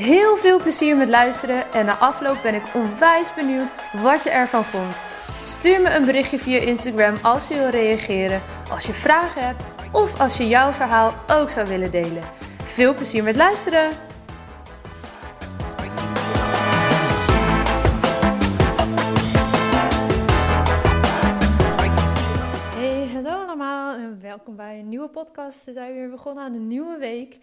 Heel veel plezier met luisteren en na afloop ben ik onwijs benieuwd wat je ervan vond. Stuur me een berichtje via Instagram als je wil reageren, als je vragen hebt of als je jouw verhaal ook zou willen delen. Veel plezier met luisteren! Hey, hallo allemaal en welkom bij een nieuwe podcast. We zijn weer begonnen aan de nieuwe week.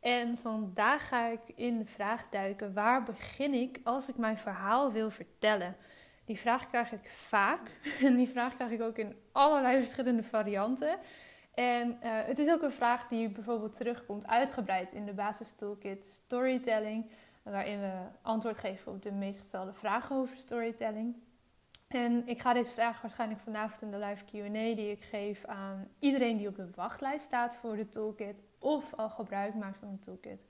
En vandaag ga ik in de vraag duiken: waar begin ik als ik mijn verhaal wil vertellen? Die vraag krijg ik vaak en die vraag krijg ik ook in allerlei verschillende varianten. En uh, het is ook een vraag die bijvoorbeeld terugkomt uitgebreid in de basis toolkit Storytelling, waarin we antwoord geven op de meest gestelde vragen over storytelling. En ik ga deze vraag waarschijnlijk vanavond in de live QA die ik geef aan iedereen die op de wachtlijst staat voor de toolkit of al gebruik maakt van de toolkit.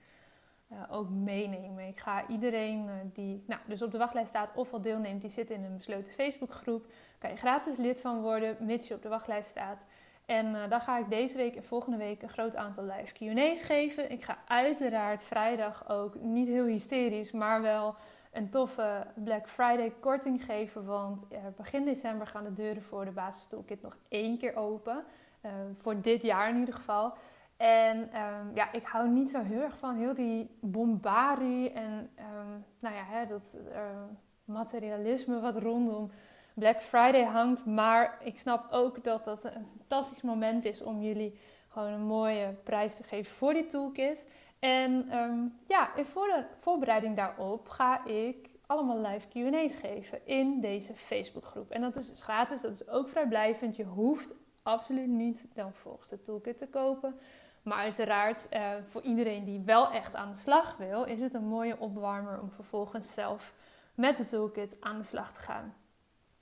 Uh, ook meenemen. Ik ga iedereen uh, die nou, dus op de wachtlijst staat of al deelneemt, die zit in een besloten Facebookgroep. Kan je gratis lid van worden, mits je op de wachtlijst staat. En uh, dan ga ik deze week en volgende week een groot aantal live QA's geven. Ik ga uiteraard vrijdag ook niet heel hysterisch, maar wel een toffe Black Friday korting geven. Want begin december gaan de deuren voor de basis toolkit nog één keer open. Voor dit jaar in ieder geval. En um, ja, ik hou niet zo heel erg van heel die bombardie en um, nou ja, hè, dat materialisme wat rondom Black Friday hangt. Maar ik snap ook dat dat een fantastisch moment is om jullie gewoon een mooie prijs te geven voor die toolkit. En ja, in voorbereiding daarop ga ik allemaal live QA's geven in deze Facebookgroep. En dat is dus gratis, dat is ook vrijblijvend. Je hoeft absoluut niet dan volgens de toolkit te kopen. Maar uiteraard, uh, voor iedereen die wel echt aan de slag wil, is het een mooie opwarmer om vervolgens zelf met de toolkit aan de slag te gaan.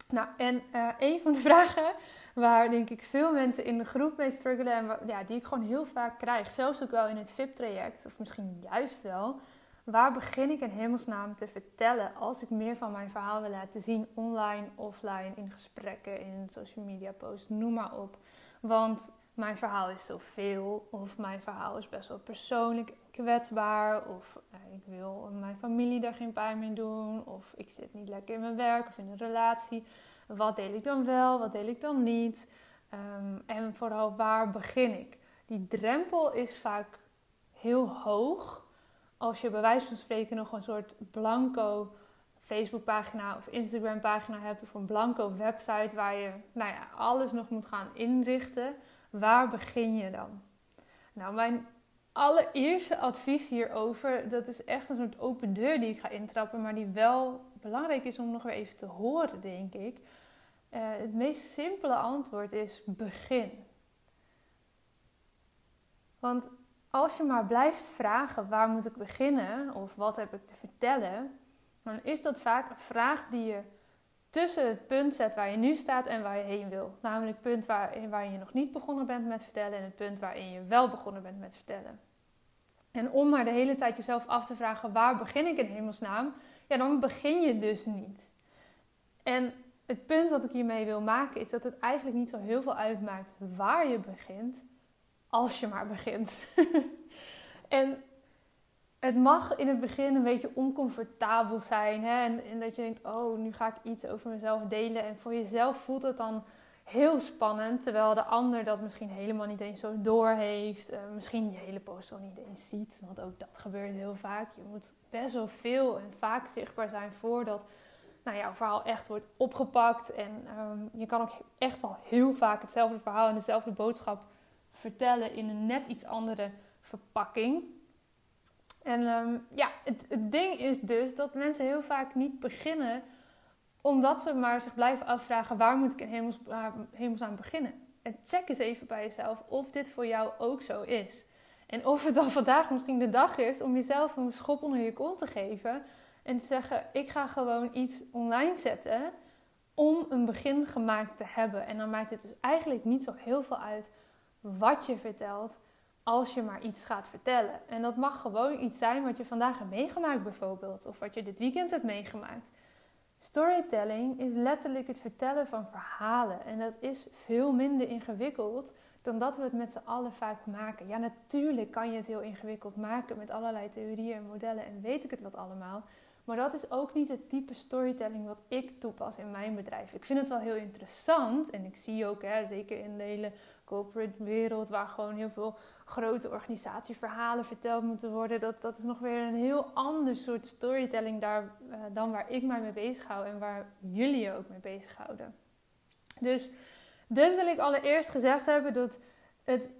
Nou, en uh, een van de vragen waar denk ik veel mensen in de groep mee struggelen en ja, die ik gewoon heel vaak krijg, zelfs ook wel in het VIP-traject, of misschien juist wel, waar begin ik in hemelsnaam te vertellen als ik meer van mijn verhaal wil laten zien, online, offline, in gesprekken, in social media posts, noem maar op. Want mijn verhaal is zoveel, of mijn verhaal is best wel persoonlijk kwetsbaar, of uh, ik wil mijn familie daar geen pijn mee doen, of ik zit niet lekker in mijn werk of in een relatie. Wat deel ik dan wel, wat deel ik dan niet? Um, en vooral waar begin ik? Die drempel is vaak heel hoog als je bij wijze van spreken nog een soort blanco Facebookpagina of Instagram pagina hebt of een blanco website waar je nou ja, alles nog moet gaan inrichten. Waar begin je dan? Nou, mijn allereerste advies hierover, dat is echt een soort open deur die ik ga intrappen, maar die wel belangrijk is om nog weer even te horen, denk ik. Uh, het meest simpele antwoord is begin. Want als je maar blijft vragen waar moet ik beginnen of wat heb ik te vertellen, dan is dat vaak een vraag die je tussen het punt zet waar je nu staat en waar je heen wil. Namelijk het punt waar, waar je nog niet begonnen bent met vertellen en het punt waarin je wel begonnen bent met vertellen. En om maar de hele tijd jezelf af te vragen waar begin ik in hemelsnaam, ja, dan begin je dus niet. En het punt wat ik hiermee wil maken is dat het eigenlijk niet zo heel veel uitmaakt waar je begint, als je maar begint. en het mag in het begin een beetje oncomfortabel zijn. Hè? En, en, dat je denkt, oh, nu ga ik iets over mezelf delen. En voor jezelf voelt het dan heel spannend. Terwijl de ander dat misschien helemaal niet eens zo doorheeft. Uh, misschien je hele post wel niet eens ziet. Want ook dat gebeurt heel vaak. Je moet best wel veel en vaak zichtbaar zijn voordat nou, jouw verhaal echt wordt opgepakt. En um, je kan ook echt wel heel vaak hetzelfde verhaal en dezelfde boodschap vertellen in een net iets andere verpakking. En um, ja, het, het, ding is dus dat mensen heel vaak niet beginnen omdat ze maar zich blijven afvragen waar moet ik in hemels, hemelsnaam beginnen. En check eens even bij jezelf of dit voor jou ook zo is. En of het dan vandaag misschien de dag is om jezelf een schop onder je kont te geven En te zeggen, ik ga gewoon iets online zetten om een begin gemaakt te hebben. En dan maakt het dus eigenlijk niet zo heel veel uit wat je vertelt, als je maar iets gaat vertellen. En dat mag gewoon iets zijn wat je vandaag hebt meegemaakt bijvoorbeeld, of wat je dit weekend hebt meegemaakt. Storytelling is letterlijk het vertellen van verhalen. En dat is veel minder ingewikkeld dan dat we het met z'n allen vaak maken. Ja, natuurlijk kan je het heel ingewikkeld maken met allerlei theorieën en modellen en weet ik het wat allemaal. Maar dat is ook niet het type storytelling wat ik toepas in mijn bedrijf. Ik vind het wel heel interessant en ik zie ook, hè, zeker in de hele corporate wereld, waar gewoon heel veel grote organisatieverhalen verteld moeten worden, dat, dat is nog weer een heel ander soort storytelling daar, uh, dan waar ik mij mee bezig hou en waar jullie je ook mee bezighouden. Dus dit wil ik allereerst gezegd hebben dat het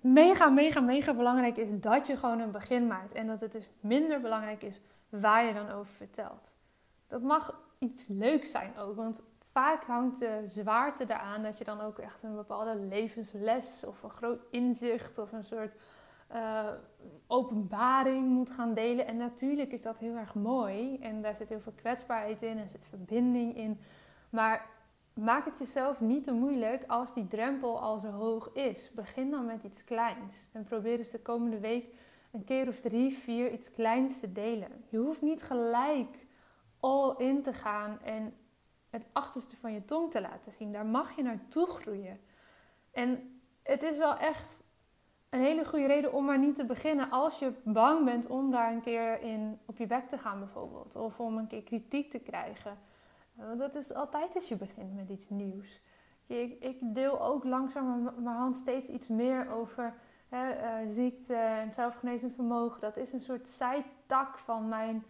mega, mega, mega belangrijk is dat je gewoon een begin maakt en dat het dus minder belangrijk is waar je dan over vertelt. Dat mag iets leuks zijn ook, want vaak hangt de zwaarte eraan dat je dan ook echt een bepaalde levensles of een groot inzicht of een soort uh, openbaring moet gaan delen. En natuurlijk is dat heel erg mooi en daar zit heel veel kwetsbaarheid in en zit verbinding in. Maar maak het jezelf niet te moeilijk als die drempel al zo hoog is. Begin dan met iets kleins en probeer dus de komende week een keer of drie, vier iets kleins te delen. Je hoeft niet gelijk all in te gaan en het achterste van je tong te laten zien. Daar mag je naartoe groeien. En het is wel echt een hele goede reden om maar niet te beginnen als je bang bent om daar een keer in op je bek te gaan bijvoorbeeld. Of om een keer kritiek te krijgen. Want dat is altijd als je begint met iets nieuws. Ik, ik deel ook langzamerhand steeds iets meer over hè, uh, ziekte en zelfgenezend vermogen. Dat is een soort zijtak van mijn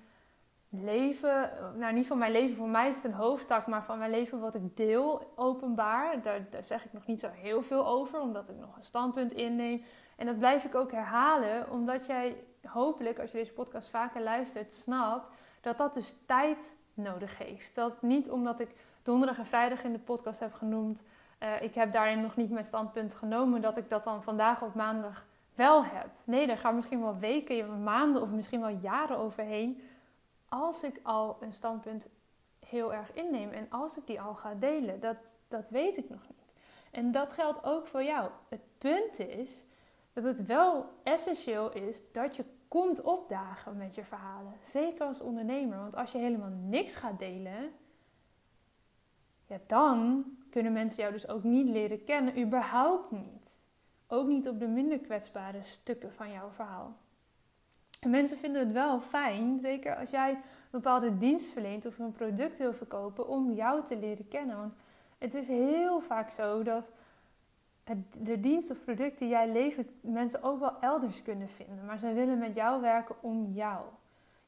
leven, nou niet van mijn leven, voor mij is het een hoofdtak, maar van mijn leven wat ik deel openbaar. Daar, daar zeg ik nog niet zo heel veel over, omdat ik nog een standpunt inneem. En dat blijf ik ook herhalen, omdat jij hopelijk, als je deze podcast vaker luistert, snapt dat dat dus tijd nodig heeft. Dat niet omdat ik donderdag en vrijdag in de podcast heb genoemd, uh, ik heb daarin nog niet mijn standpunt genomen, dat ik dat dan vandaag op maandag wel heb. Nee, daar gaan misschien wel weken, maanden of misschien wel jaren overheen als ik al een standpunt heel erg inneem en als ik die al ga delen, dat, dat weet ik nog niet. En dat geldt ook voor jou. Het punt is dat het wel essentieel is dat je komt opdagen met je verhalen. Zeker als ondernemer. Want als je helemaal niks gaat delen, ja, dan kunnen mensen jou dus ook niet leren kennen. Überhaupt niet. Ook niet op de minder kwetsbare stukken van jouw verhaal. En mensen vinden het wel fijn, zeker als jij een bepaalde dienst verleent of een product wil verkopen, om jou te leren kennen. Want het is heel vaak zo dat de dienst of product die jij levert, mensen ook wel elders kunnen vinden. Maar ze willen met jou werken om jou.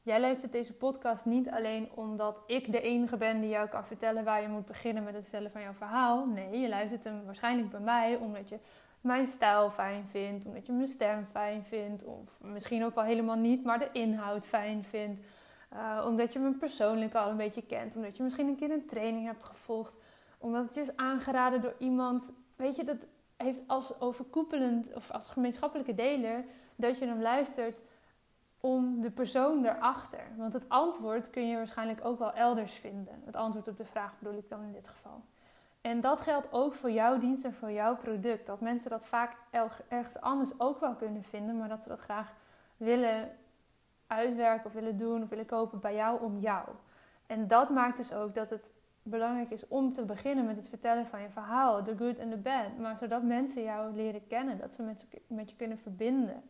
Jij luistert deze podcast niet alleen omdat ik de enige ben die jou kan vertellen waar je moet beginnen met het vertellen van jouw verhaal. Nee, je luistert hem waarschijnlijk bij mij omdat je mijn stijl fijn vindt, omdat je mijn stem fijn vindt, of misschien ook wel helemaal niet, maar de inhoud fijn vindt. Uh, omdat je me persoonlijk al een beetje kent, omdat je misschien een keer een training hebt gevolgd, omdat het je is aangeraden door iemand. Weet je, dat heeft als overkoepelend of als gemeenschappelijke deler dat je hem luistert om de persoon erachter. Want het antwoord kun je waarschijnlijk ook wel elders vinden. Het antwoord op de vraag bedoel ik dan in dit geval. En dat geldt ook voor jouw dienst en voor jouw product. Dat mensen dat vaak ergens anders ook wel kunnen vinden, maar dat ze dat graag willen uitwerken of willen doen of willen kopen bij jou om jou. En dat maakt dus ook dat het belangrijk is om te beginnen met het vertellen van je verhaal, de good en de bad, maar zodat mensen jou leren kennen, dat ze met, met je kunnen verbinden.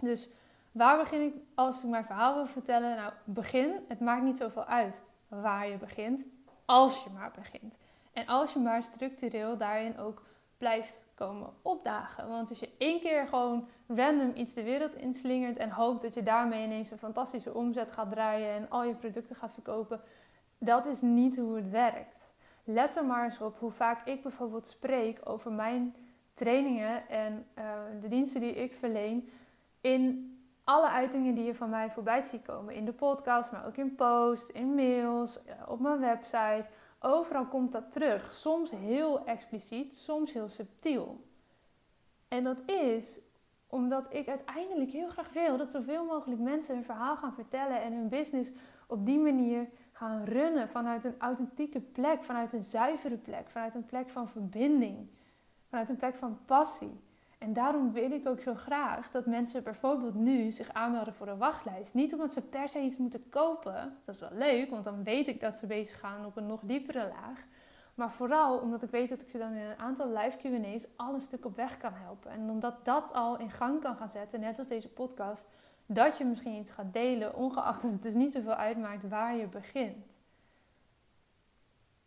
Dus waar begin ik als ik mijn verhaal wil vertellen? Nou, begin. Het maakt niet zoveel uit waar je begint, als je maar begint. En als je maar structureel daarin ook blijft komen opdagen. Want als je één keer gewoon random iets de wereld inslingert en hoopt dat je daarmee ineens een fantastische omzet gaat draaien en al je producten gaat verkopen, dat is niet hoe het werkt. Let er maar eens op hoe vaak ik bijvoorbeeld spreek over mijn trainingen en uh, de diensten die ik verleen in alle uitingen die je van mij voorbij ziet komen. In de podcast, maar ook in posts, in mails, eh, op mijn website Overal komt dat terug. Soms heel expliciet, soms heel subtiel. En dat is omdat ik uiteindelijk heel graag wil dat zoveel mogelijk mensen hun verhaal gaan vertellen en hun business op die manier gaan runnen vanuit een authentieke plek, vanuit een zuivere plek, vanuit een plek van verbinding, vanuit een plek van passie. En daarom wil ik ook zo graag dat mensen bijvoorbeeld nu zich aanmelden voor een wachtlijst. Niet omdat ze per se iets moeten kopen, dat is wel leuk, want dan weet ik dat ze bezig gaan op een nog diepere laag. Maar vooral omdat ik weet dat ik ze dan in een aantal live QA's al een stuk op weg kan helpen. En omdat dat al in gang kan gaan zetten, net als deze podcast, dat je misschien iets gaat delen, ongeacht dat het dus niet zoveel uitmaakt waar je begint.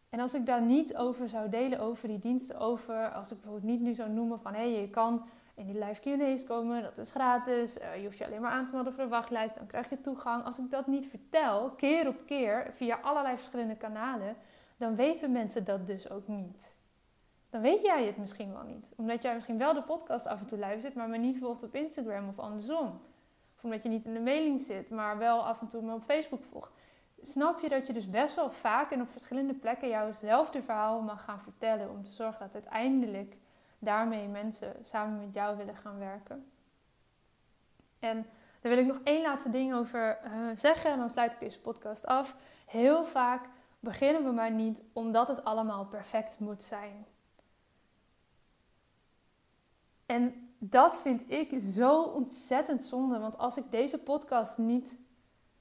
En als ik daar niet over zou delen, over die diensten, over, als ik bijvoorbeeld niet nu zou noemen van hé, hey, je kan in die live Q&A's komen, dat is gratis, uh, je hoeft je alleen maar aan te melden voor de wachtlijst, dan krijg je toegang. Als ik dat niet vertel, keer op keer, via allerlei verschillende kanalen, dan weten mensen dat dus ook niet. Dan weet jij het misschien wel niet. Omdat jij misschien wel de podcast af en toe luistert, maar me niet volgt op Instagram of andersom. Of omdat je niet in de mailing zit, maar wel af en toe me op Facebook volgt. Snap je dat je dus best wel vaak en op verschillende plekken jouwzelfde verhaal mag gaan vertellen. Om te zorgen dat uiteindelijk daarmee mensen samen met jou willen gaan werken. En daar wil ik nog één laatste ding over uh, zeggen. En dan sluit ik deze podcast af. Heel vaak beginnen we maar niet omdat het allemaal perfect moet zijn. En dat vind ik zo ontzettend zonde. Want als ik deze podcast niet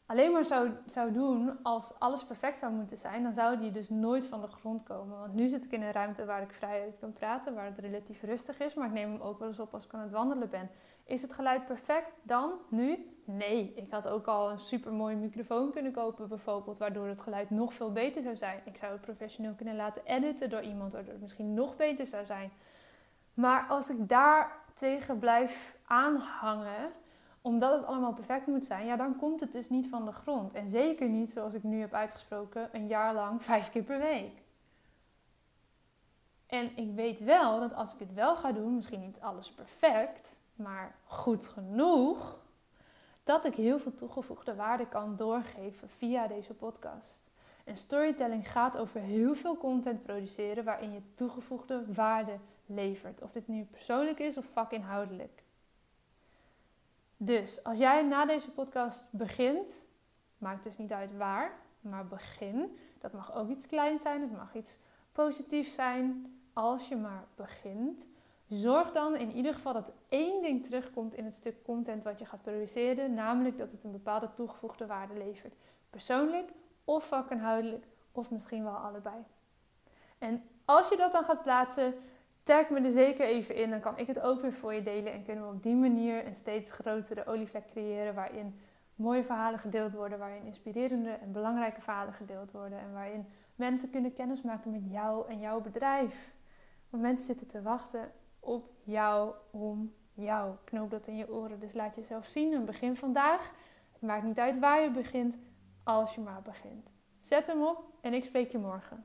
alleen maar zou, zou doen als alles perfect zou moeten zijn, dan zou die dus nooit van de grond komen. Want nu zit ik in een ruimte waar ik vrij uit kan praten, waar het relatief rustig is, maar ik neem hem ook wel eens op als ik aan het wandelen ben. Is het geluid perfect dan, nu? Nee, ik had ook al een super mooie microfoon kunnen kopen bijvoorbeeld, waardoor het geluid nog veel beter zou zijn. Ik zou het professioneel kunnen laten editen door iemand, waardoor het misschien nog beter zou zijn. Maar als ik daar tegen blijf aanhangen, omdat het allemaal perfect moet zijn, ja, dan komt het dus niet van de grond. En zeker niet, zoals ik nu heb uitgesproken, een jaar lang vijf keer per week. En ik weet wel dat als ik het wel ga doen, misschien niet alles perfect, maar goed genoeg, dat ik heel veel toegevoegde waarde kan doorgeven via deze podcast. En storytelling gaat over heel veel content produceren waarin je toegevoegde waarde levert. Of dit nu persoonlijk is of vakinhoudelijk. Dus als jij na deze podcast begint, maakt dus niet uit waar, maar begin. Dat mag ook iets kleins zijn, het mag iets positiefs zijn. Als je maar begint, zorg dan in ieder geval dat één ding terugkomt in het stuk content wat je gaat produceren, namelijk dat het een bepaalde toegevoegde waarde levert. Persoonlijk of vakinhoudelijk of misschien wel allebei. En als je dat dan gaat plaatsen, tag me er zeker even in. Dan kan ik het ook weer voor je delen. En kunnen we op die manier een steeds grotere olievlek creëren. Waarin mooie verhalen gedeeld worden. Waarin inspirerende en belangrijke verhalen gedeeld worden. En waarin mensen kunnen kennismaken met jou en jouw bedrijf. Want mensen zitten te wachten op jou om jou. Knoop dat in je oren. Dus laat jezelf zien en begin vandaag. Maakt niet uit waar je begint, als je maar begint. Zet hem op en ik spreek je morgen.